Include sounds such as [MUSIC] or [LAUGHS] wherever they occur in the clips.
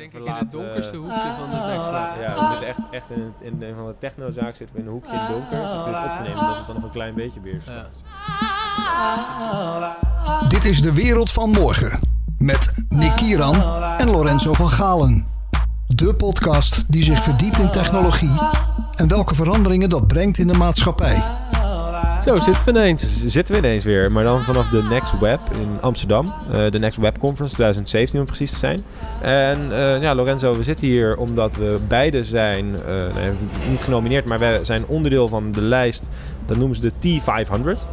denk ik in het donkerste hoekje van de background. Ja, we zitten echt, echt in, in een van de technozaak zitten we in een hoekje in het donker. Zitten we op te nemen, dat het dan nog een klein beetje weer is. Ja. Dit is de wereld van morgen. Met Nick Kieran en Lorenzo van Galen. De podcast die zich verdiept in technologie en welke veranderingen dat brengt in de maatschappij. Zo zitten we ineens. Zitten we ineens weer, maar dan vanaf de Next Web in Amsterdam. Eh, de Next Web Conference 2017 om precies te zijn. En eh, ja, Lorenzo, we zitten hier omdat we beide zijn, eh, nee, niet genomineerd, maar wij zijn onderdeel van de lijst, dat noemen ze de T500.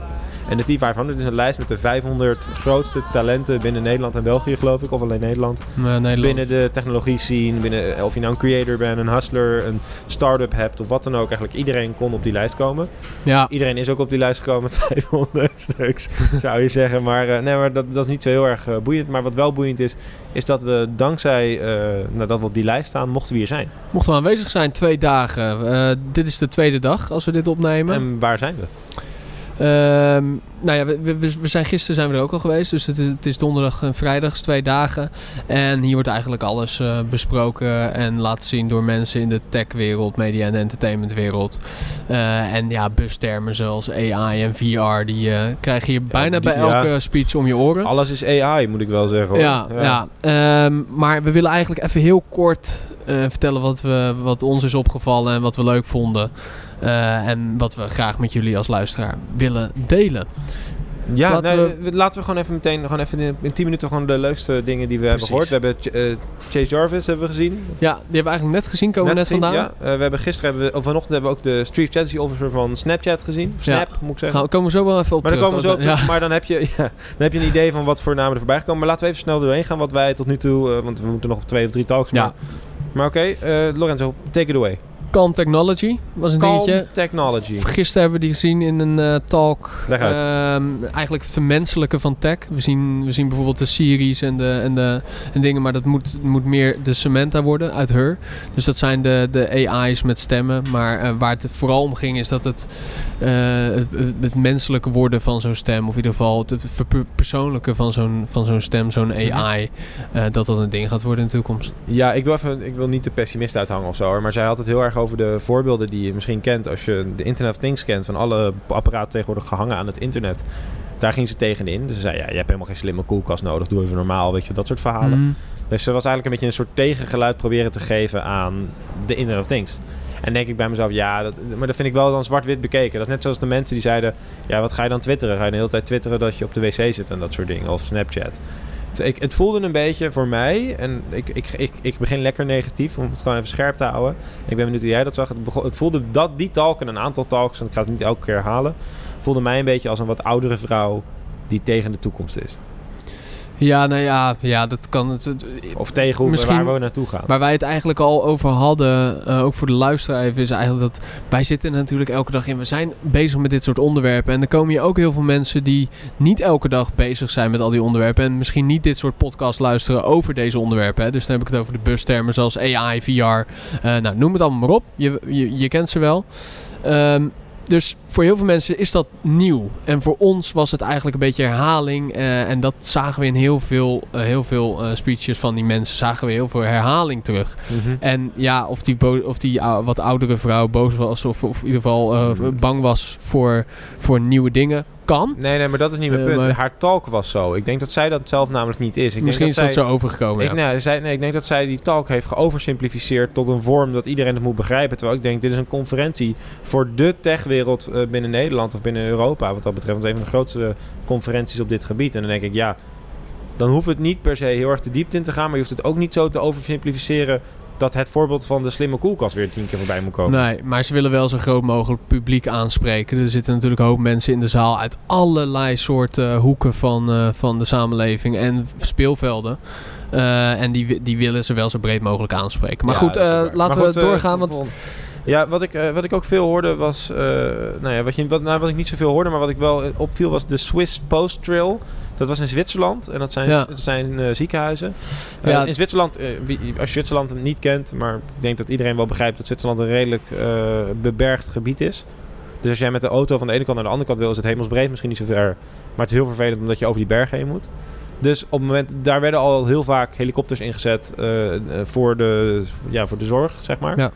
En de T500 is een lijst met de 500 grootste talenten binnen Nederland en België, geloof ik, of alleen Nederland. Eh, Nederland. Binnen de technologie scene, binnen, eh, of je nou een creator bent, een hustler, een start-up hebt of wat dan ook. Eigenlijk iedereen kon op die lijst komen. Ja, Iedereen is ook op die lijst gekomen [LAUGHS] met 500 stuks, zou je zeggen. Maar, eh, nee, maar dat, dat is niet zo heel erg boeiend. Maar wat wel boeiend is, is dat we dankzij uh, nou, dat we op die lijst staan, mochten we hier zijn. mochten we aanwezig zijn twee dagen. Dit is de tweede dag als we dit opnemen. En waar zijn we? Ehm, nou ja, we, we, we zijn gisteren zijn we er ook al geweest. Dus het is, het is donderdag en vrijdag, is twee dagen. En hier wordt eigenlijk alles eh, besproken en laten zien door mensen in de techwereld, media en entertainmentwereld. Eh, en ja, bustermen zoals AI en VR, die eh, krijg je hier bijna die- bij elke ja. speech om je oren. Alles is AI, moet ik wel zeggen. Hoor. Ja, ja. Ehm, maar we willen eigenlijk even heel kort vertellen wat, we, wat ons is opgevallen en wat we leuk vonden. En wat we graag met jullie als luisteraar willen delen. Ja, Laten nee, we- laten we gewoon even meteen, gewoon even in, in 10 minuten gewoon de leukste dingen die we hebben gehoord. We hebben eh, Chase Jarvis hebben we gezien. Ja, die hebben we eigenlijk net gezien, komen we net gezien, vandaan. Ja, Eh, we hebben gisteren, hebben we, of vanochtend hebben we ook de Chief Strategy Officer van Snapchat gezien. Ja. Snap, moet ik zeggen. Gaan, komen we zo wel even op Maar dan terug. komen we zo op terug. Maar dan heb, je, [LAUGHS] ja, dan heb je een idee van wat voor namen er voorbij komen. Maar laten we even snel doorheen gaan wat wij tot nu toe... eh, want we moeten nog op twee of drie talks. Ja. Maar, maar oké, Lorenzo, take it away. Calm Technology was een Calm dingetje. Technology. Gisteren hebben we die gezien in een eh, talk. Leg uit. Ehm, eigenlijk het vermenselijken van tech. We zien, we zien bijvoorbeeld de series en, de, en, de, en dingen, maar dat moet, moet meer de Samantha worden uit Her. Dus dat zijn de, de AI's met stemmen. Maar eh, waar het vooral om ging is dat het, eh, het, het menselijke worden van zo'n stem, of in ieder geval het verpersoonlijke van zo'n, van zo'n stem, zo'n AI, eh, dat dat een ding gaat worden in de toekomst. Ja, ik wil, even, ik wil niet de pessimist uithangen of zo. Maar zij had het heel erg over de voorbeelden die je misschien kent. Als je de Internet of Things kent. Van alle apparaten tegenwoordig gehangen aan het internet. Daar ging ze tegenin. Dus ze zei, ja, je hebt helemaal geen slimme koelkast nodig. Doe even normaal, weet je, dat soort verhalen. Mhm. Dus ze was eigenlijk een beetje een soort tegengeluid proberen te geven aan de Internet of Things. En denk ik bij mezelf, ja, dat, maar dat vind ik wel dan zwart-wit bekeken. Dat is net zoals de mensen die zeiden, ja, wat ga je dan twitteren? Ga je de hele tijd twitteren dat je op de wc zit en dat soort dingen? Of Snapchat. Ik, het voelde een beetje voor mij, en ik, ik, ik, ik begin lekker negatief om het gewoon even scherp te houden. Ik ben benieuwd hoe jij dat zag. Het, het voelde dat die talk en een aantal talks, en ik ga het niet elke keer herhalen, voelde mij een beetje als een wat oudere vrouw die tegen de toekomst is. Ja, nou ja, ja dat kan. Het, het- Of tegen hoe, Misschien- waar we naartoe gaan. Waar wij het eigenlijk al over hadden, eh, ook voor de luisteraar even, is eigenlijk dat wij zitten natuurlijk elke dag in. We zijn bezig met dit soort onderwerpen. En er komen hier ook heel veel mensen die niet elke dag bezig zijn met al die onderwerpen. En misschien niet dit soort podcast luisteren over deze onderwerpen. Hè. Dus dan heb ik het over de bustermen zoals AI, VR. eh, nou, noem het allemaal maar op. Je, je, je kent ze wel. Ehm, dus voor heel veel mensen is dat nieuw. En voor ons was het eigenlijk een beetje herhaling. eh, en dat zagen we in heel veel, eh, heel veel eh, speeches van die mensen. Zagen we heel veel herhaling terug. Mhm. En ja, of die, bo- of die uh, wat oudere vrouw boos was. Of, of in ieder geval Mm. bang was voor, voor nieuwe dingen. Kan. Nee, nee, maar dat is niet mijn punt. maar- Haar talk was zo. Ik denk dat zij dat zelf namelijk niet is. Ik Misschien denk is dat zij, zo overgekomen. Ik, ja. zij, nee, ik denk dat zij die talk heeft geoversimplificeerd tot een vorm dat iedereen het moet begrijpen. Terwijl ik denk, dit is een conferentie voor de techwereld eh, binnen Nederland of binnen Europa. Wat dat betreft, want het is een van de grootste conferenties op dit gebied. En dan denk ik, ja, dan hoeft het niet per se heel erg de diepte in te gaan. Maar je hoeft het ook niet zo te oversimplificeren dat het voorbeeld van de slimme koelkast weer tien keer voorbij moet komen. Nee, maar ze willen wel zo groot mogelijk publiek aanspreken. Er zitten natuurlijk een hoop mensen in de zaal uit allerlei soorten hoeken van, eh, van de samenleving en speelvelden. Eh, en die, die willen ze wel zo breed mogelijk aanspreken. Maar Ja, goed, eh, laten Maar we goed, eh, doorgaan. Want volgende. Ja, wat ik, eh, wat ik ook veel hoorde was... eh, nou ja, wat, je, wat, nou, wat ik niet zoveel hoorde, maar wat ik wel eh, opviel was de Swiss Post Trail. Dat was in Zwitserland en dat zijn, Ja. dat zijn ziekenhuizen. Ja. In Zwitserland, wie, als je Zwitserland niet kent, maar ik denk dat iedereen wel begrijpt dat Zwitserland een redelijk bebergd gebied is. Dus als jij met de auto van de ene kant naar de andere kant wil, is het hemelsbreed misschien niet zo ver. Maar het is heel vervelend omdat je over die bergen heen moet. Dus op het moment, daar werden al heel vaak helikopters ingezet voor, de, ja, voor de zorg, zeg maar. Ja.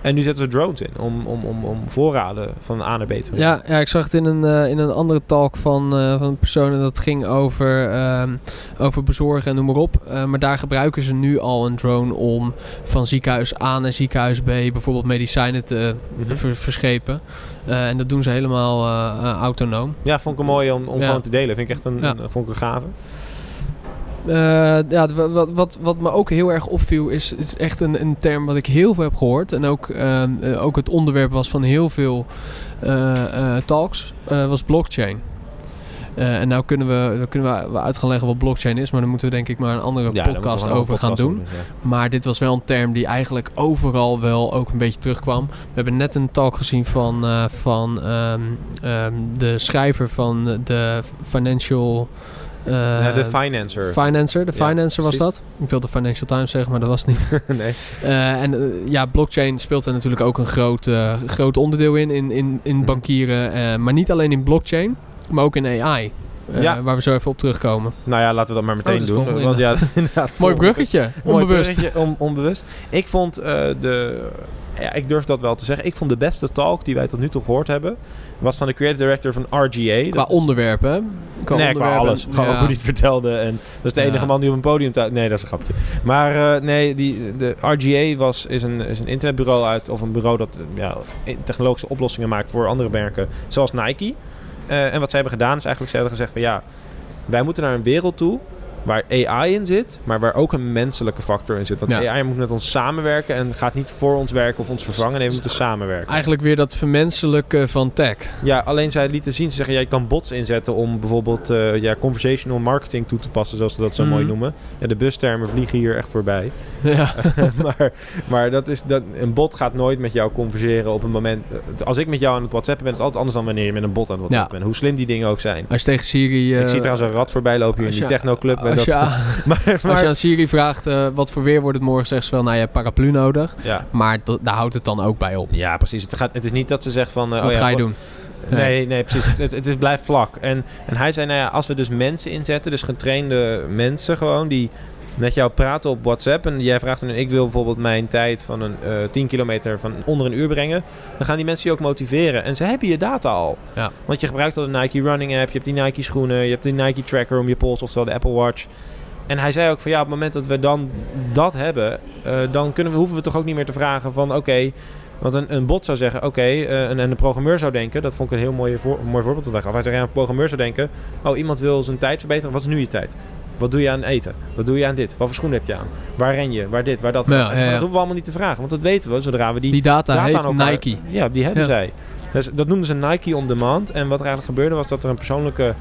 En nu zetten ze drones in om, om, om, om voorraden van A naar B te brengen. Ja, ja, ik zag het in een, eh, in een andere talk van, eh, van een persoon en dat ging over, ehm, over bezorgen en noem maar op. Eh, maar daar gebruiken ze nu al een drone om van ziekenhuis A naar ziekenhuis B bijvoorbeeld medicijnen te ver- verschepen. En dat doen ze helemaal autonoom. Ja, vond ik een mooie om, om Ja. gewoon te delen. Vind ik echt een, Ja. een, vond ik een gave. Eh, ja, wat, wat, wat me ook heel erg opviel is, is echt een, een term wat ik heel veel heb gehoord. En ook, ehm, eh, ook het onderwerp was van heel veel eh, talks, was blockchain. En nou kunnen we, kunnen we uit gaan leggen wat blockchain is, maar dan moeten we denk ik maar een andere Ja, podcast over gaan doen. ja. Maar dit was wel een term die eigenlijk overal wel ook een beetje terugkwam. We hebben net een talk gezien van, van ehm, ehm, de schrijver van de Financial... Ja, de financer. Financer, de Financer was precies. dat. Ik wilde Financial Times zeggen, maar dat was het niet. [LAUGHS] nee. Eh, en eh, ja, blockchain speelt er natuurlijk ook een groot, eh, groot onderdeel in, in, in, in Mhm. bankieren. maar niet alleen in blockchain, maar ook in AI. Ja. Waar we zo even op terugkomen. Nou ja, laten we dat maar meteen Oh, dat doen. volgende Want ja, [LAUGHS] inderdaad. Mooi bruggetje, Mooi onbewust. bruggetje, on- onbewust. Ik vond de... Ja, ik durf dat wel te zeggen. Ik vond de beste talk die wij tot nu toe gehoord hebben... was van de creative director van RGA. Qua onderwerpen? Qua nee, qua onderwerpen. alles. Gewoon Ja. hoe hij het vertelde. En dat is de enige Ja. man die op een podium... Nee, dat is een grapje. Maar eh, nee, die, de RGA was, is, een, is een internetbureau uit... of een bureau dat eh, ja, technologische oplossingen maakt voor andere merken. Zoals Nike. Eh, en wat zij hebben gedaan is eigenlijk... ze hebben gezegd van ja... wij moeten naar een wereld toe... waar AI in zit, maar waar ook een menselijke factor in zit. Want Ja. AI moet met ons samenwerken en gaat niet voor ons werken of ons vervangen. Nee, we moeten samenwerken. Eigenlijk weer dat vermenselijken van tech. Ja, alleen zij lieten zien, ze zeggen, ja, je kan bots inzetten om bijvoorbeeld eh, ja, conversational marketing toe te passen, zoals ze dat zo Mhm. mooi noemen. Ja, de bustermen vliegen hier echt voorbij. ja. [LAUGHS] maar maar dat is, dat, een bot gaat nooit met jou converseren op een moment. eh, Als ik met jou aan het whatsappen ben, is het altijd anders dan wanneer je met een bot aan het whatsappen bent. Hoe slim die dingen ook zijn. Als je tegen Siri... eh, ik zie trouwens een rat voorbij lopen hier in die technoclub. en Als dat, je, [LAUGHS] maar, als je aan Siri vraagt eh, wat voor weer wordt het morgen, zegt ze wel, nou je hebt paraplu nodig. ja. Maar dat- daar houdt het dan ook bij op. ja, precies. Het, gaat, het is niet dat ze zegt van... eh, Wat oh ja, ga je doen? Nee, nee, precies. Het, het, het is, blijft vlak. En, en hij zei, nou ja, als we dus mensen inzetten, dus getrainde mensen gewoon, die met jou praten op WhatsApp en jij vraagt dan, ik wil bijvoorbeeld mijn tijd van een eh 10 kilometer van onder een uur brengen, dan gaan die mensen je ook motiveren. En ze hebben je data al. Ja. Want je gebruikt al de Nike Running app, je hebt die Nike schoenen, je hebt die Nike Tracker om je pols, oftewel de Apple Watch. En hij zei ook van ja, op het moment dat we dan dat hebben, eh, dan kunnen we, hoeven we toch ook niet meer te vragen van oké, want een, een bot zou zeggen, oké, eh, en, en de programmeur zou denken, dat vond ik een heel mooi, voor, mooi voorbeeld dat hij gaf. Hij zei, ja, een programmeur zou denken, oh, iemand wil zijn tijd verbeteren, wat is nu je tijd? Wat doe je aan eten? Wat doe je aan dit? Wat voor schoenen heb je aan? Waar ren je? Waar dit? Waar dat? Ja, Waar- ja, Maar ja. dat hoeven we allemaal niet te vragen, want dat weten we zodra we die, Die data, data heeft elkaar- Nike. Ja, die hebben zij. Dus dat noemden ze Nike on demand. En wat er eigenlijk gebeurde was dat er een persoonlijke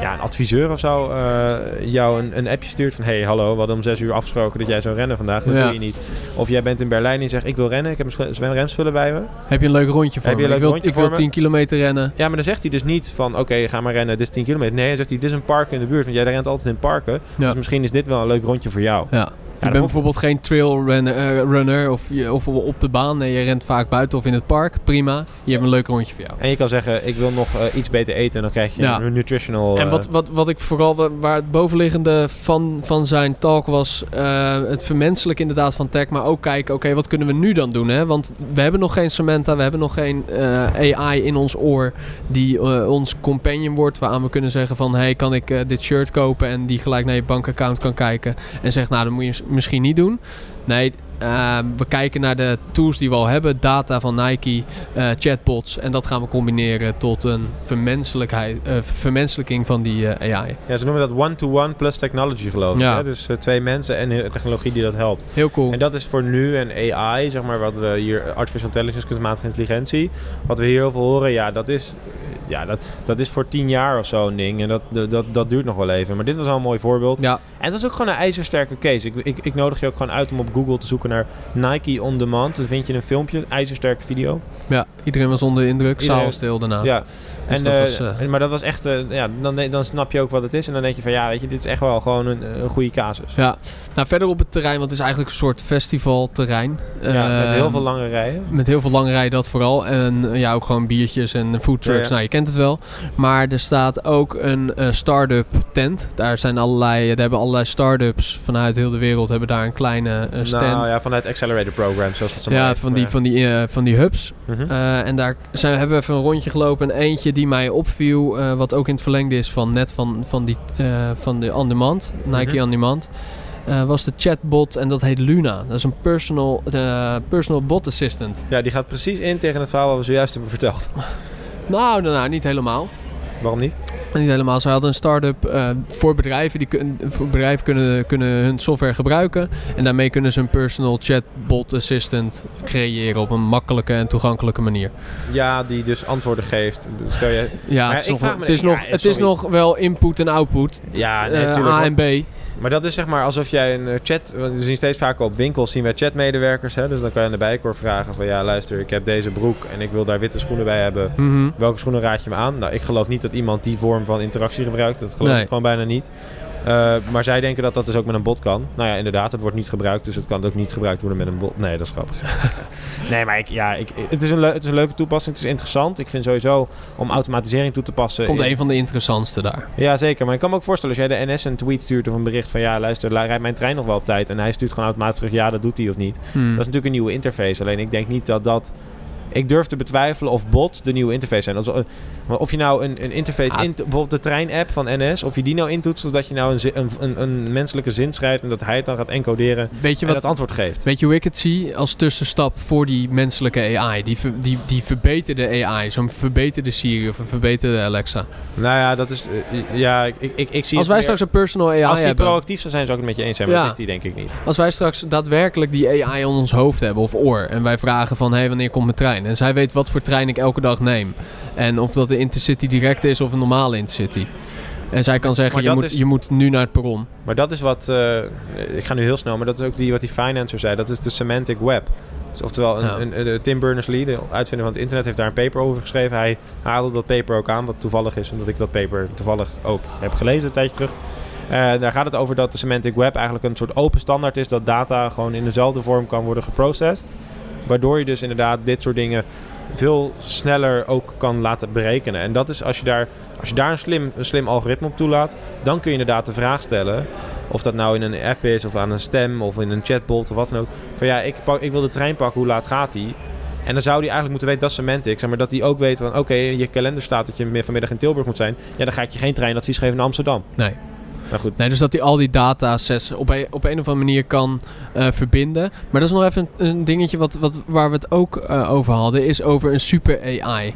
ja, een adviseur of zo eh, jou een, een appje stuurt van... hey, hallo, we hadden om zes uur afgesproken dat jij zou rennen vandaag. Dat Ja. doe je niet. Of jij bent in Berlijn en je zegt, ik wil rennen. Ik heb mijn zwemremspullen bij me. Heb je een leuk rondje voor Heb je me? een ik wil, ik wil voor me? 10 kilometer rennen. Ja, maar dan zegt hij dus niet van... oké, ga maar rennen, dit is 10 kilometer. Nee, dan zegt hij, dit is een park in de buurt. Want jij rent altijd in parken. Ja. Dus misschien is dit wel een leuk rondje voor jou. Ja. Je bent bijvoorbeeld geen trail runner, eh, runner of, je, of op de baan. Nee, je rent vaak buiten of in het park. Prima. Je hebt een leuk rondje voor jou. En je kan zeggen, ik wil nog eh, iets beter eten. En dan krijg je Ja. een nutritional... En eh, wat, wat, wat ik vooral, wa- waar het bovenliggende van, van zijn talk was, het vermenselijken inderdaad van tech, maar ook kijken, oké, wat kunnen we nu dan doen? Hè? Want we hebben nog geen Samantha, we hebben nog geen AI in ons oor die ons companion wordt, waaraan we kunnen zeggen van, hey, kan ik dit shirt kopen en die gelijk naar je bankaccount kan kijken en zegt, nou, dat moet je misschien niet doen. Nee, eh, we kijken naar de tools die we al hebben, data van Nike, eh, chatbots. En dat gaan we combineren tot een vermenselijkheid, eh, vermenselijking van die eh, AI. Ja, ze noemen dat one-to-one plus technology geloof ik. Ja. Hè? Dus twee mensen en technologie die dat helpt. Heel cool. En dat is voor nu en AI, zeg maar, wat we hier, artificial intelligence, kunstmatige intelligentie, wat we hier heel veel horen, ja, dat is, ja, dat, dat is voor tien jaar of zo een ding. En dat, dat, dat, duurt nog wel even. Maar dit was al een mooi voorbeeld. Ja, En het was ook gewoon een ijzersterke case. Ik, ik, ik nodig je ook gewoon uit om op Google te zoeken naar Nike On Demand. Dan vind je een filmpje, een ijzersterke video. Ja, iedereen was onder de indruk. Iedereen- stil daarna. Ja. Dus En, dat eh, was, eh, maar dat was echt, eh, ja, dan, dan snap je ook wat het is. En dan denk je van, ja, weet je, dit is echt wel gewoon een, een goede casus. Ja, nou verder op het terrein, want het is eigenlijk een soort festivalterrein. Ja, met heel veel lange rijen. Met heel veel lange rijen, dat vooral. En ja, ook gewoon biertjes en food trucks. Ja. Nou, je kent het wel. Maar er staat ook een start-up tent. Daar zijn allerlei, daar hebben allerlei start-ups vanuit heel de wereld hebben daar een kleine eh, stand. Nou ja, vanuit Accelerator Program, zoals dat zo ja, van die, van, die, van die hubs. Mhm. En daar zijn, hebben we even een rondje gelopen. En eentje die mij opviel, eh, wat ook in het verlengde is van net van, van, die, eh, van de On Demand, Nike Demand, eh, was de chatbot en dat heet Luna. Dat is een personal, de personal bot assistant. Ja, die gaat precies in tegen het verhaal wat we zojuist hebben verteld. Nou, nou, nou niet helemaal. Waarom niet? Niet helemaal. Ze hadden een start-up eh, voor bedrijven. Die kun, voor bedrijven kunnen, kunnen hun software gebruiken. En daarmee kunnen ze een personal chatbot assistant creëren op een makkelijke en toegankelijke manier. Ja, die dus antwoorden geeft. Stel je... Ja, Maar het is, nog, het is, nog, ja, het is sorry. nog wel input en output. Ja, nee, Eh. A en B. Maar dat is zeg maar alsof jij een eh, chat... want We zien steeds vaker op winkels zien wij chatmedewerkers. Hè? Dus dan kan je aan de bijkor vragen van... Ja, luister, ik heb deze broek en ik wil daar witte schoenen bij hebben. Mhm. Welke schoenen raad je me aan? Nou, ik geloof niet dat iemand die vorm van interactie gebruikt. Dat geloof Nee. ik gewoon bijna niet. Eh, maar zij denken dat dat dus ook met een bot kan. Nou ja, inderdaad, het wordt niet gebruikt. Dus het kan ook niet gebruikt worden met een bot. Nee, dat is grappig. [LAUGHS] nee, maar ik, ja, ik, het, is een het is een leuke toepassing. Het is interessant. Ik vind sowieso om automatisering toe te passen... Ik vond het een van de interessantste daar. Ja, zeker. Maar ik kan me ook voorstellen, als jij de NS een tweet stuurt of een bericht van... Ja, luister, rijdt mijn trein nog wel op tijd? En hij stuurt gewoon automatisch terug, ja, dat doet hij of niet. Hmm. Dat is natuurlijk een nieuwe interface. Alleen ik denk niet dat dat... Ik durf te betwijfelen of bot de nieuwe interface zijn. Of je nou een, een interface... Ah. In, bijvoorbeeld de trein-app van NS... Of je die nou intoetst zodat je nou een, een, een, menselijke zin schrijft... En dat hij het dan gaat encoderen Weet je en wat, het antwoord geeft. Weet je hoe ik het zie als tussenstap voor die menselijke AI? Die, die, die verbeterde AI, zo'n verbeterde Siri of een verbeterde Alexa. Nou ja, dat is... eh, ja, ik, ik, ik, zie Als het wij meer- straks een personal AI Als die hebben, proactief zou zijn, zou ik het met je eens zijn. Maar Ja. dat is die denk ik niet. als wij straks daadwerkelijk die AI in ons hoofd hebben of oor en wij vragen van hé, hey, wanneer komt mijn trein? En zij weet wat voor trein ik elke dag neem. En of dat de Intercity direct is of een normale Intercity. En zij kan zeggen, je moet, is- je moet nu naar het perron. Maar dat is wat, eh, ik ga nu heel snel, maar dat is ook die, wat die Financer zei. Dat is de semantic web. Dus oftewel, een, Ja. een, een- Tim Berners-Lee, de uitvinder van het internet, heeft daar een paper over geschreven. Hij haalde dat paper ook aan, wat toevallig is, omdat ik dat paper toevallig ook heb gelezen een tijdje terug. Eh, daar gaat het over dat de semantic web eigenlijk een soort open standaard is, dat data gewoon in dezelfde vorm kan worden geprocessed. Waardoor je dus inderdaad dit soort dingen veel sneller ook kan laten berekenen. En dat is als je daar, als je daar een, slim, een slim algoritme op toelaat, dan kun je inderdaad de vraag stellen. Of dat nou in een app is, of aan een stem, of in een chatbot, of wat dan ook. Van ja, ik, pak, ik wil de trein pakken, hoe laat gaat die? En dan zou die eigenlijk moeten weten, dat is semantics. Maar dat die ook weet van, oké, in je kalender staat dat je vanmiddag in Tilburg moet zijn. Ja, dan ga ik je geen treinadvies geven naar Amsterdam. Nee. Goed, Nee, dus dat hij al die datasets op een, op een of andere manier kan eh, verbinden. Maar dat is nog even een, een dingetje wat, wat, waar we het ook eh, over hadden, is over een super AI.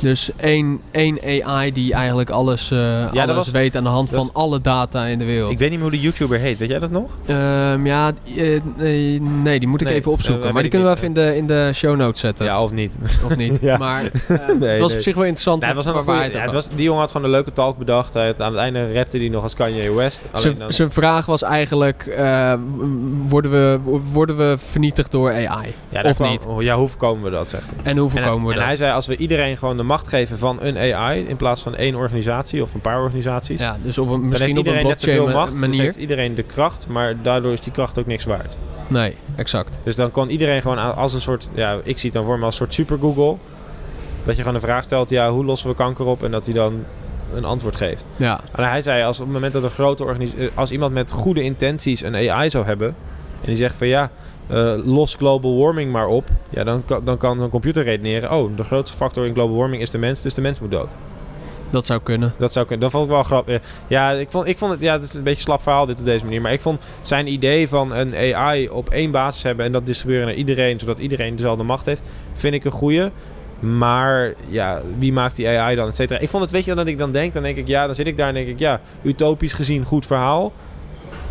Dus één, één AI die eigenlijk alles, eh, alles was- weet aan de hand van alle data in de wereld. ik weet niet meer hoe de YouTuber heet. Weet jij dat nog? Ehm, ja, eh, nee, nee, die moet ik Nee, even opzoeken. eh, maar die kunnen we even in de, in de show notes zetten. Ja, of niet. Of niet. [LAUGHS] Ja. Maar [LAUGHS] eh, Nee, het was nee. op zich wel interessant Nee, het was een waar goeie- hij ja, het het over was, die jongen had gewoon een leuke talk bedacht. Hij, aan het einde rapte hij nog als Kanye West. Zijn- vraag was eigenlijk: eh, worden, we, worden we vernietigd door AI? ja, of niet? oh, Ja, hoe voorkomen we dat, zegt hij. En hoe En, voorkomen we en dat? hij zei, als we iedereen gewoon de macht geven van een AI... in plaats van één organisatie of een paar organisaties... ja, dus op een, misschien op een net macht. Dus manier. heeft iedereen de kracht, maar daardoor is die kracht ook niks waard. Nee, exact. Dus dan kan iedereen gewoon als een soort... Ja, ik zie het dan voor me als een soort super Google. Dat je gewoon een vraag stelt, ja, hoe lossen we kanker op? En dat hij dan een antwoord geeft. Ja, En hij zei, als op het moment dat een grote organisatie... Als iemand met goede intenties een AI zou hebben... En die zegt van ja, eh, los global warming maar op. Ja, dan, kan- dan kan een computer redeneren... Oh, de grootste factor in global warming is de mens, dus de mens moet dood. dat zou kunnen. Dat zou kunnen. Dat vond ik wel grappig. Ja, ik vond, ik vond het... Ja, het is een beetje slap verhaal dit op deze manier. Maar ik vond zijn idee van een AI op één basis hebben... en dat distribueren naar iedereen... zodat iedereen dezelfde macht heeft... vind ik een goeie. Maar ja, wie maakt die AI dan, et cetera? Ik vond het, weet je wat ik dan denk? Dan denk ik, ja, dan zit ik daar en denk ik... ja, utopisch gezien goed verhaal.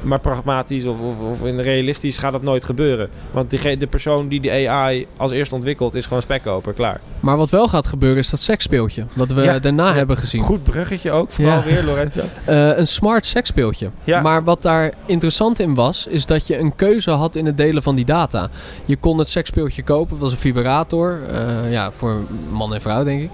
Maar pragmatisch of, of, of in realistisch gaat dat nooit gebeuren. Want die, de persoon die de AI als eerste ontwikkelt is gewoon spekkoper, klaar. Maar wat wel gaat gebeuren is dat seksspeeltje. Wat we Ja. daarna hebben gezien. Goed bruggetje ook, vooral Ja. weer Lorenzo. [LAUGHS] Eh, een smart seksspeeltje. Ja. Maar wat daar interessant in was, is dat je een keuze had in het delen van die data. Je kon het seksspeeltje kopen, het was een vibrator. eh, ja, voor man en vrouw denk ik.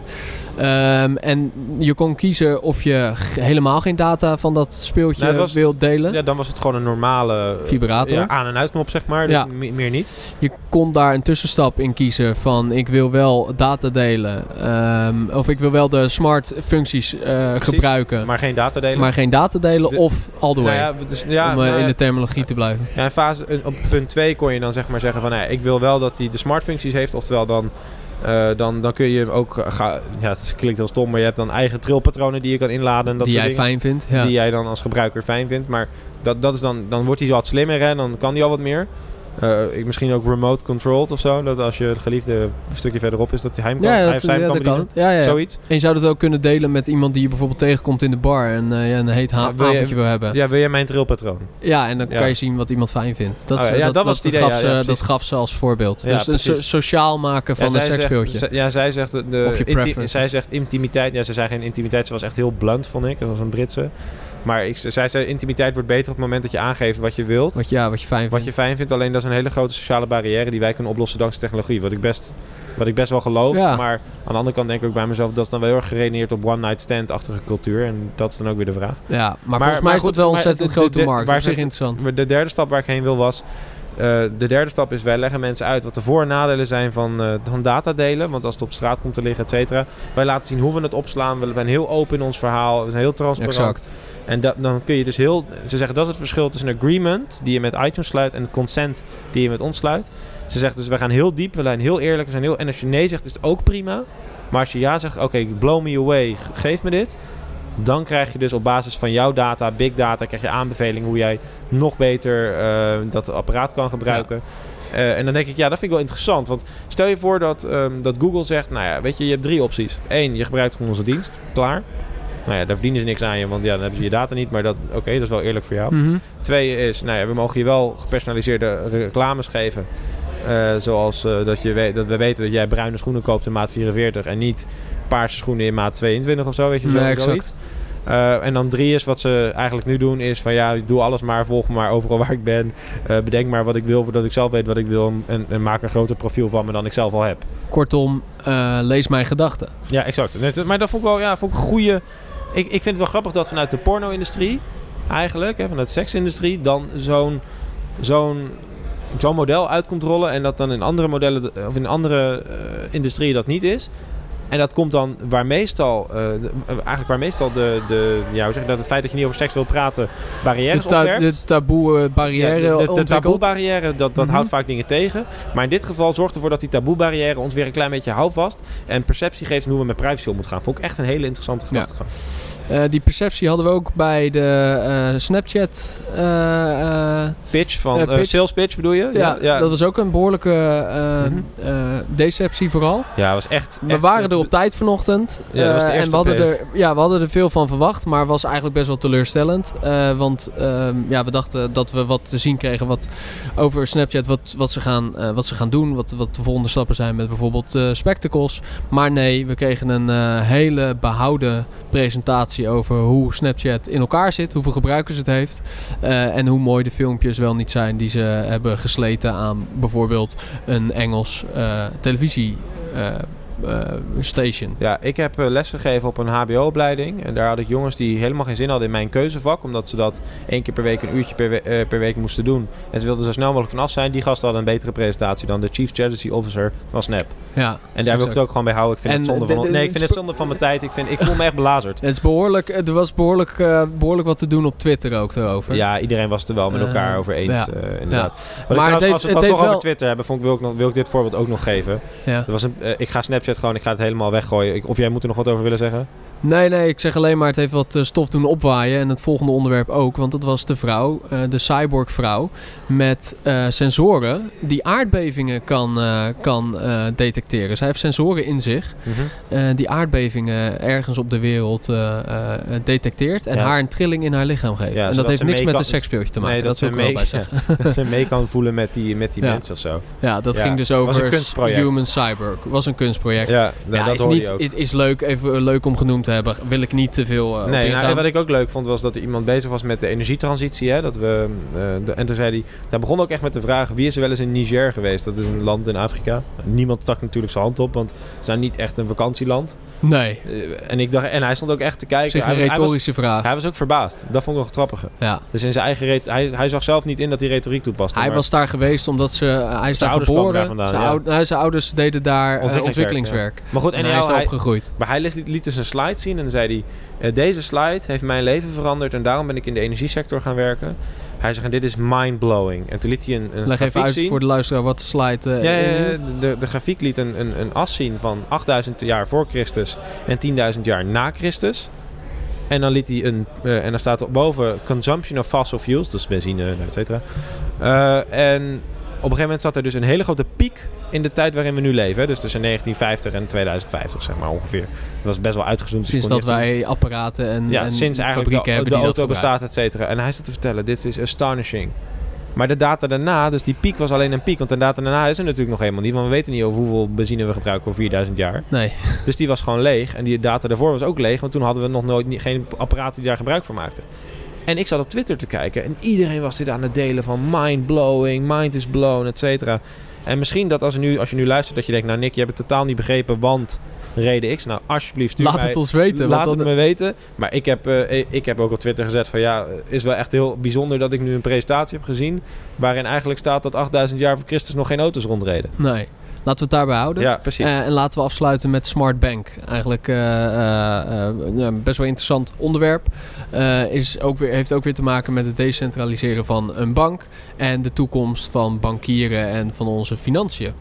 Ehm, en je kon kiezen of je helemaal geen data van dat speeltje Nou, was- wilt delen. Ja, dan was het gewoon een normale eh, Vibrator. ja, aan- en uitknop, zeg maar. Dus Ja. me- meer niet. Je kon daar een tussenstap in kiezen van ik wil wel data delen. ehm, of ik wil wel de smart functies eh, gebruiken. Maar geen data delen. Maar geen data delen De- of all the way. nou ja, dus, ja, om eh, nou in de terminologie te blijven. Ja, in fase, op punt 2 kon je dan zeg maar zeggen van... Nou ik wil wel dat hij de smart functies heeft. Oftewel dan, eh, dan, dan kun je ook... eh, ga, ja, het klinkt heel stom, maar je hebt dan eigen trilpatronen die je kan inladen. En dat die soort jij dingen, fijn vindt. Ja. Die jij dan als gebruiker fijn vindt. Maar dat, dat is dan, dan wordt hij wat slimmer en dan kan hij al wat meer. Ik, misschien ook remote controlled of zo. Dat als je het geliefde een stukje verderop is, dat hij hem kan, ja, hij dat, heeft ja, kan kan. Ja, ja, ja. Zoiets. En je zou dat ook kunnen delen met iemand die je bijvoorbeeld tegenkomt in de bar en ja, een heet ha- Ja, wil je- wil hebben. Ja. Ja, wil jij mijn trilpatroon? en dan Ja. kan je zien wat iemand fijn vindt. Dat, Oh ja, ja, dat, dat was het idee, gaf ja, ze, ja, dat gaf ze als voorbeeld. Ja, dus een so- precies. sociaal maken van Ja, een seksspeeltje. ja, zij zegt de, zij zegt intimiteit. Ja, ze zei geen intimiteit. Ze was echt heel blunt, vond ik. Dat was een Britse. Maar ik, zij zei intimiteit wordt beter op het moment dat je aangeeft wat je wilt. Wat, je- ja, wat je fijn Wat vindt. je fijn vindt. Alleen dat is een hele grote sociale barrière die wij kunnen oplossen dankzij technologie. Wat ik best, wat ik best wel geloof. Ja. Maar aan de andere kant denk ik ook bij mezelf dat is dan wel heel erg geredeneerd op one night stand-achtige cultuur. En dat is dan ook weer de vraag. ja, maar, Maar- volgens mij maar is dat wel ontzettend grote markt. waar zich interessant. Maar De derde stap waar ik heen wil was... eh, de derde stap is, wij leggen mensen uit wat de voor- en nadelen zijn van, eh van data delen. Want als het op straat komt te liggen, et cetera. Wij laten zien hoe we het opslaan. We zijn heel open in ons verhaal. We zijn heel transparant. Exact. En dat, dan kun je dus heel... Ze zeggen dat is het verschil tussen een agreement die je met iTunes sluit... en consent die je met ons sluit. Ze zeggen dus we gaan heel diep, we zijn heel eerlijk. We zijn heel, en als je nee zegt is het ook prima. Maar als je ja zegt, oké, blow me away, ge- geef me dit... Dan krijg je dus op basis van jouw data, big data, krijg je aanbevelingen hoe jij nog beter eh, dat apparaat kan gebruiken. Eh, en dan denk ik, ja, dat vind ik wel interessant. Want stel je voor dat, ehm, dat Google zegt, nou ja, weet je, je hebt drie opties. Eén, je gebruikt gewoon onze dienst, klaar. Nou ja, daar verdienen ze niks aan je, want ja, dan hebben ze je data niet. Maar dat, oké, dat is wel eerlijk voor jou. Mhm. Twee is, nou ja, we mogen je wel gepersonaliseerde reclames geven. Eh, zoals dat, je weet, dat we weten dat jij bruine schoenen koopt in maat 44 en niet paarse schoenen in maat 22 of zo, weet je zo, Nee, zoiets. Eh, en dan drie is wat ze eigenlijk nu doen is van ja, doe alles maar, volg me maar overal waar ik ben. Eh, bedenk maar wat ik wil voordat ik zelf weet wat ik wil en, en maak een groter profiel van me dan ik zelf al heb. Kortom, eh, lees mijn gedachten. Ja, exact. Maar dat vond ik wel, ja, vond ik een goede. Ik, ik vind het wel grappig dat vanuit de porno-industrie, eigenlijk, hè, vanuit de seksindustrie, dan zo'n zo'n zo'n model uit komt rollen en dat dan in andere modellen of in andere industrieën dat niet is. En dat komt dan waar meestal, eh, de- eh, eigenlijk waar meestal de, de ja, hoe zeg je dat, het feit dat je niet over seks wil praten, De, barrières ta- opwerpt. de taboe eh, barrière Ja, de, de, de ontwikkeld. taboe-barrière, dat, dat Mhm. houdt vaak dingen tegen. Maar in dit geval zorgt ervoor dat die taboe-barrière ons weer een klein beetje houvast. En perceptie geeft hoe we met privacy om moeten gaan. Vond ik echt een hele interessante Ja. Eh, die perceptie hadden we ook bij de eh, Snapchat. eh, Pitch van, pitch. sales pitch bedoel je? ja, ja. dat was ook een behoorlijke eh, deceptie vooral. Ja, was echt... We echt- waren er op tijd vanochtend. Ja, dat was de en we hadden, er, ja, we hadden er veel van verwacht, maar was eigenlijk best wel teleurstellend. Want ehm, ja, we dachten dat we wat te zien kregen wat over Snapchat, wat, wat, ze, gaan, wat ze gaan doen. Wat, wat de volgende stappen zijn met bijvoorbeeld spectacles. Maar nee, we kregen een hele behouden presentatie over hoe Snapchat in elkaar zit, hoeveel gebruikers het heeft. eh, en hoe mooi de filmpjes wel niet zijn die ze hebben gesleten aan bijvoorbeeld een Engels eh, televisie. Eh, station. Ja, ik heb eh, les gegeven op een HBO-opleiding. En daar had ik jongens die helemaal geen zin hadden in mijn keuzevak. Omdat ze dat één keer per week, een uurtje per, we- eh, per week moesten doen. En ze wilden zo snel mogelijk vanaf zijn. Die gasten hadden een betere presentatie dan de Chief Strategy Officer van Snap. Ja, En daar wil ik het ook gewoon bij houden. Ik vind En het zonde de- van... nee, ik vind het zonde van mijn tijd. Ik, vind, ik voel me echt belazerd. het is behoorlijk, er was behoorlijk, eh, behoorlijk wat te doen op Twitter ook daarover. Ja, iedereen was het er wel met elkaar over eens. ja. inderdaad. Maar trouwens, het heeft, als we het het toch over. Twitter hebben, vond ik, wil, ik nog, wil ik dit voorbeeld ook nog geven. Ja. Er was een, ik ga Snapchat gewoon, ik ga het helemaal weggooien. Of jij moet er nog wat over willen zeggen? Nee, nee, ik zeg alleen maar het heeft wat eh, stof doen opwaaien. En het volgende onderwerp ook, want dat was de vrouw, eh, de cyborg-vrouw, met eh, sensoren die aardbevingen kan, kan detecteren. Zij heeft sensoren in zich Mhm. die aardbevingen ergens op de wereld detecteert en Ja. haar een trilling in haar lichaam geeft. Ja, en dat heeft niks met een seksspeeltje te maken. Nee, dat, dat, wil ze ik wel mee, bij zeggen. [LAUGHS] dat ze mee kan [LAUGHS] voelen met die, met die mensen of zo. Ja, dat ging dus over. Human Cyborg. Was een kunstproject. Ja, nou, dat is, niet, je ook. is, is leuk, even leuk om genoemd te hebben. Wil ik niet te veel eh, Nee, nou, wat ik ook leuk vond was dat er iemand bezig was met de energietransitie. Hè? Dat we, eh, de, en toen zei hij, daar begon ook echt met de vraag: wie is er wel eens in Niger geweest? Dat is een land in Afrika. Niemand stak natuurlijk zijn hand op, want ze zijn niet echt een vakantieland. Nee, Eh, en, ik dacht, en hij stond ook echt te kijken. Hij, een hij was, retorische vraag. hij was ook verbaasd. Dat vond ik nog grappig. Ja. Dus in zijn eigen hij, hij zag zelf niet in dat hij retoriek toepaste. Hij maar- was daar geweest omdat ze, hij is daar geboren. daar vandaan, zijn, ja. oud- nou, zijn ouders deden daar Ontwikkelingswerk, ontwikkelingswerk. Maar goed, En, en hij is daar hij, opgegroeid. Maar hij liet, liet dus een slide zien en dan zei hij... eh, deze slide heeft mijn leven veranderd en daarom ben ik in de energiesector gaan werken. Hij zegt, en dit is mind-blowing. En toen liet hij een, een Leg grafiek even uit zien. voor de luisteraar wat de slide eh, ja, de, de grafiek liet een, een, een as zien van 8000 jaar voor Christus en 10.000 jaar na Christus. En dan liet hij een... eh, en dan staat er boven consumption of fossil fuels, dus benzine, et cetera. En op een gegeven moment zat er dus een hele grote piek in de tijd waarin we nu leven. hè. Dus tussen 1950 en 2050, zeg maar ongeveer. Dat was best wel uitgezoomd. dus Sinds dat wij apparaten en, ja, en sinds eigenlijk fabrieken de, hebben de die auto bestaat, et cetera. En hij zat te vertellen, dit is astonishing. Maar de data daarna, dus die piek was alleen een piek. Want de data daarna is er natuurlijk nog helemaal niet. Want we weten niet over hoeveel benzine we gebruiken over 4000 jaar. Nee, Dus die was gewoon leeg. En die data daarvoor was ook leeg. Want toen hadden we nog nooit geen apparaten die daar gebruik van maakten. En ik zat op Twitter te kijken. En iedereen was dit aan het delen van mind-blowing, mind is blown, et cetera. En misschien dat als, nu, als je nu luistert dat je denkt... Nou Nick, je hebt het totaal niet begrepen, want reden X. Nou, alsjeblieft stuur laat mij... het ons weten. Laat het me weten. Maar ik heb, eh, ik heb ook op Twitter gezet van ja, is wel echt heel bijzonder dat ik nu een presentatie heb gezien. Waarin eigenlijk staat dat 8000 jaar voor Christus nog geen auto's rondreden. Nee, laten we het daarbij houden. Ja, precies. Eh, en laten we afsluiten met Smart Bank. Eigenlijk ja, best wel interessant onderwerp. Is ook weer, heeft ook weer te maken met het decentraliseren van een bank. En de toekomst van bankieren en van onze financiën.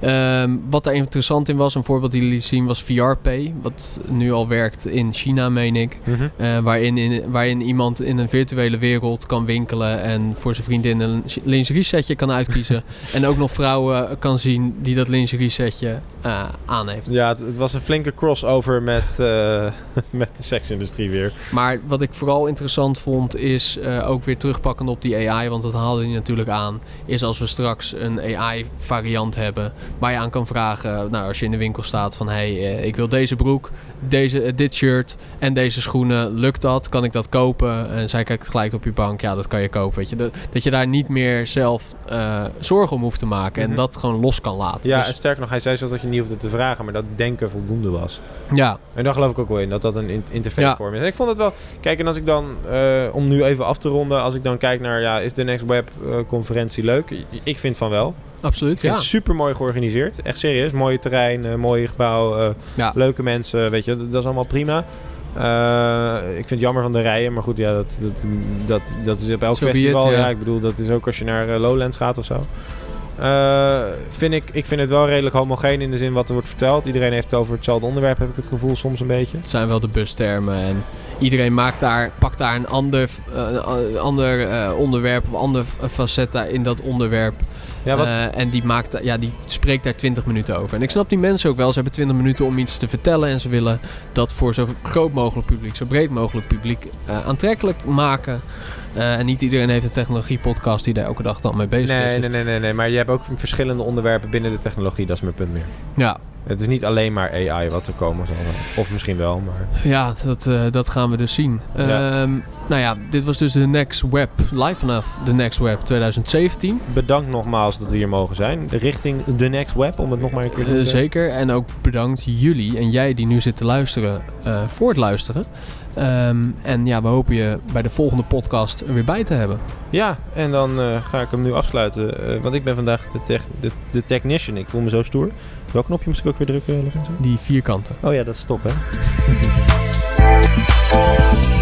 Ehm, wat daar interessant in was, een voorbeeld die jullie zien, was VRPay. Wat nu al werkt in China, meen ik. Eh, waarin, in, waarin iemand in een virtuele wereld kan winkelen en voor zijn vriendin een lingerie setje kan uitkiezen. [LAUGHS] en ook nog vrouwen kan zien die dat lingerie setje eh, aan heeft. Ja, het, het was een flinke crossover met, eh, [LAUGHS] met de seksindustrie weer. Maar wat ik vooral interessant vond is ook weer terugpakkend op die AI, want dat haalde hij natuurlijk aan. Is als we straks een AI variant hebben waar je aan kan vragen, nou als je in de winkel staat van hey, eh, ik wil deze broek, deze, eh, dit shirt en deze schoenen, lukt dat? Kan ik dat kopen? En zij kijkt gelijk op je bank, ja dat kan je kopen. Weet je? Dat, dat je daar niet meer zelf eh, zorgen om hoeft te maken en Mhm. dat gewoon los kan laten. Ja, Dus- en sterker nog, hij zei zelfs dat je niet hoefde te vragen, maar dat denken voldoende was. ja, En daar geloof ik ook wel in, dat dat een in- interface Ja. vorm is. En ik vond het wel... Kijk, en als ik dan, eh, om nu even af te ronden, als ik dan kijk naar, ja, is de Next Web conferentie leuk? Ik vind van wel. absoluut. Ik vind Ja. het super mooi georganiseerd. Echt serieus. Mooie terrein, mooie gebouw, Ja. leuke mensen. Weet je, dat, dat is allemaal prima. Eh, ik vind het jammer van de rijen, maar goed, ja, dat, dat, dat, dat is op elk So be it, festival. ja. ja. ik bedoel, dat is ook als je naar eh, Lowlands gaat of zo. Eh, vind ik, ik vind het wel redelijk homogeen in de zin wat er wordt verteld. Iedereen heeft het over hetzelfde onderwerp, heb ik het gevoel soms een beetje. Het zijn wel de bustermen en iedereen maakt daar, pakt daar een ander, eh, ander eh, onderwerp of ander f- facet in dat onderwerp. Ja, wat, Eh, en die, maakt, ja, die spreekt daar 20 minuten over. En ik snap die mensen ook wel. Ze hebben 20 minuten om iets te vertellen. En ze willen dat voor zo groot mogelijk publiek, zo breed mogelijk publiek eh, aantrekkelijk maken. Eh, en niet iedereen heeft een technologiepodcast die daar elke dag dan mee bezig is. nee, Dus- nee, nee, nee, nee, maar je hebt ook verschillende onderwerpen binnen de technologie, dat is mijn punt meer. Ja, Het is niet alleen maar AI wat er komen zal. Of misschien wel, maar... Ja, dat, eh, dat gaan we dus zien. Ja. Ehm, nou ja, dit was dus de Next Web, live vanaf de Next Web 2017. Bedankt nogmaals dat we hier mogen zijn. Richting de Next Web, om het nog maar een keer te Eh, doen. zeker. En ook bedankt jullie en jij die nu zit te luisteren eh, voor het luisteren. Ehm, en ja, we hopen je bij de volgende podcast er weer bij te hebben. Ja, en dan eh, ga ik hem nu afsluiten. eh, want ik ben vandaag de, tech, de, de technician. Ik voel me zo stoer. Welk knopje moest ik ook weer drukken? Die vierkanten. Oh ja, dat is top hè. [LAUGHS]